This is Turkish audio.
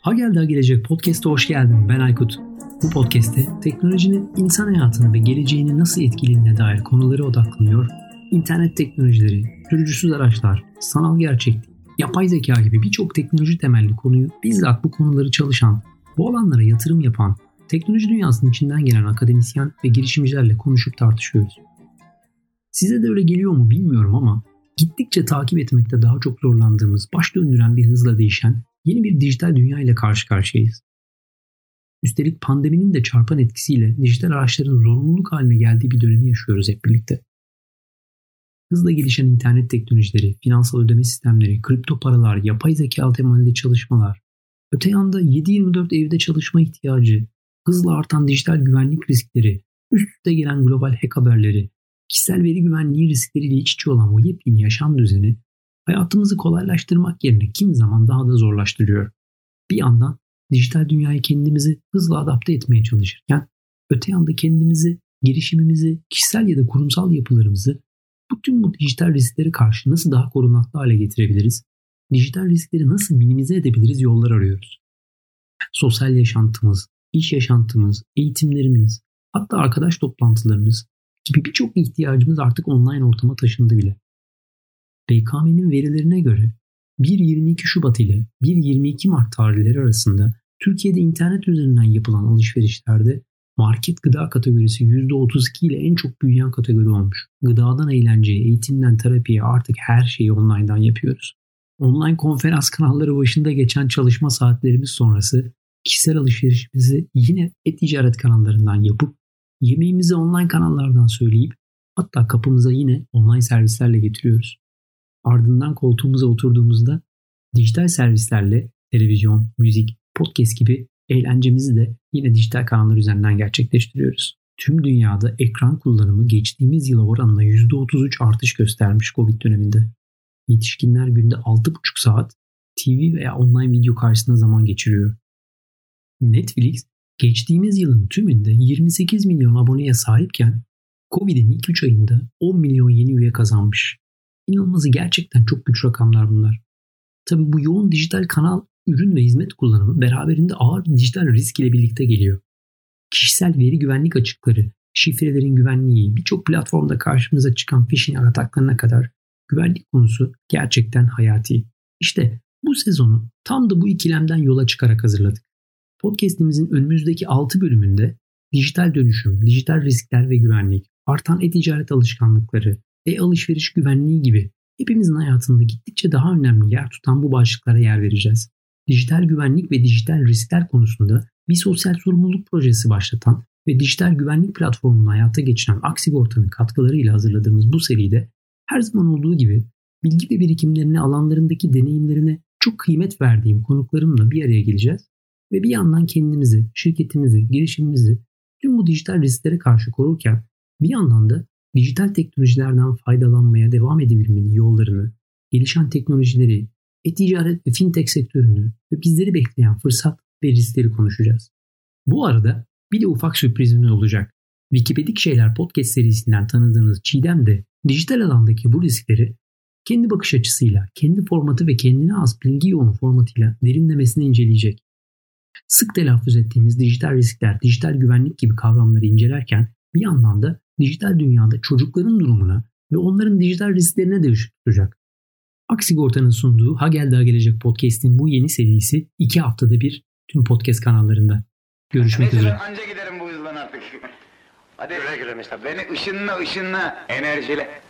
Ha geldi gelecek podcast'a hoş geldin. Ben Aykut. Bu podcast'te teknolojinin insan hayatını ve geleceğini nasıl etkilediğine dair konulara odaklanıyor. İnternet teknolojileri, sürücüsüz araçlar, sanal gerçeklik, yapay zeka gibi birçok teknoloji temelli konuyu bizzat bu konuları çalışan, bu alanlara yatırım yapan, teknoloji dünyasının içinden gelen akademisyen ve girişimcilerle konuşup tartışıyoruz. Size de öyle geliyor mu bilmiyorum ama gittikçe takip etmekte daha çok zorlandığımız, baş döndüren bir hızla değişen yeni bir dijital dünya ile karşı karşıyayız. Üstelik pandeminin de çarpan etkisiyle dijital araçların zorunluluk haline geldiği bir dönemi yaşıyoruz hep birlikte. Hızla gelişen internet teknolojileri, finansal ödeme sistemleri, kripto paralar, yapay zeka temelli çalışmalar, öte yanda 7-24 evde çalışma ihtiyacı, hızla artan dijital güvenlik riskleri, üst üste gelen global hack haberleri, kişisel veri güvenliği riskleriyle iç içe olan bu yepyeni yaşam düzeni hayatımızı kolaylaştırmak yerine kim zaman daha da zorlaştırıyor. Bir yandan dijital dünyaya kendimizi hızla adapte etmeye çalışırken öte yanda kendimizi, girişimimizi, kişisel ya da kurumsal yapılarımızı bütün bu dijital risklere karşı nasıl daha korunaklı hale getirebiliriz? Dijital riskleri nasıl minimize edebiliriz yollar arıyoruz. Sosyal yaşantımız, iş yaşantımız, eğitimlerimiz, hatta arkadaş toplantılarımız gibi birçok ihtiyacımız artık online ortama taşındı bile. BKM'nin verilerine göre 1-22 Şubat ile 1-22 Mart tarihleri arasında Türkiye'de internet üzerinden yapılan alışverişlerde market gıda kategorisi %32 ile en çok büyüyen kategori olmuş. Gıdadan eğlenceye, eğitimden terapiye artık her şeyi online'dan yapıyoruz. Online konferans kanalları başında geçen çalışma saatlerimiz sonrası kişisel alışverişimizi yine e-ticaret kanallarından yapıp yemeğimizi online kanallardan söyleyip hatta kapımıza yine online servislerle getiriyoruz. Ardından koltuğumuza oturduğumuzda dijital servislerle televizyon, müzik, podcast gibi eğlencemizi de yine dijital kanallar üzerinden gerçekleştiriyoruz. Tüm dünyada ekran kullanımı geçtiğimiz yıla oranla %33 artış göstermiş Covid döneminde. Yetişkinler günde 6,5 saat TV veya online video karşısında zaman geçiriyor. Netflix geçtiğimiz yılın tümünde 28 milyon aboneye sahipken Covid'in ilk 3 ayında 10 milyon yeni üye kazanmış. İnanılmazı gerçekten çok güç rakamlar bunlar. Tabi bu yoğun dijital kanal ürün ve hizmet kullanımı beraberinde ağır dijital risk ile birlikte geliyor. Kişisel veri güvenlik açıkları, şifrelerin güvenliği, birçok platformda karşımıza çıkan phishing ataklarına kadar güvenlik konusu gerçekten hayati. İşte bu sezonu tam da bu ikilemden yola çıkarak hazırladık. Podcast'imizin önümüzdeki 6 bölümünde dijital dönüşüm, dijital riskler ve güvenlik, artan e-ticaret alışkanlıkları, e-alışveriş güvenliği gibi hepimizin hayatında gittikçe daha önemli yer tutan bu başlıklara yer vereceğiz. Dijital güvenlik ve dijital riskler konusunda bir sosyal sorumluluk projesi başlatan ve dijital güvenlik platformunu hayata geçiren Aksigorta'nın katkılarıyla hazırladığımız bu seride her zaman olduğu gibi bilgi ve birikimlerine alanlarındaki deneyimlerine çok kıymet verdiğim konuklarımla bir araya geleceğiz ve bir yandan kendimizi, şirketimizi, girişimimizi tüm bu dijital risklere karşı korurken bir yandan da dijital teknolojilerden faydalanmaya devam edebilmenin yollarını, gelişen teknolojileri, e-ticaret ve fintech sektörünü ve bizleri bekleyen fırsat ve riskleri konuşacağız. Bu arada bir de ufak sürprizimiz olacak. Wikipedik Şeyler podcast serisinden tanıdığınız Çiğdem de dijital alandaki bu riskleri kendi bakış açısıyla, kendi formatı ve kendine az bilgi yoğun formatıyla derinlemesine inceleyecek. Sık telaffuz ettiğimiz dijital riskler, dijital güvenlik gibi kavramları incelerken bir yandan da dijital dünyada çocukların durumuna ve onların dijital risklerine de ışık tutacak. Aksigorta'nın sunduğu Ha Gel Daha Gelecek podcast'in bu yeni serisi iki haftada bir tüm podcast kanallarında. Görüşmek Neyse üzere. ben anca giderim bu hızdan artık. Hadi güle güle Beni ışınla ışınla enerjile.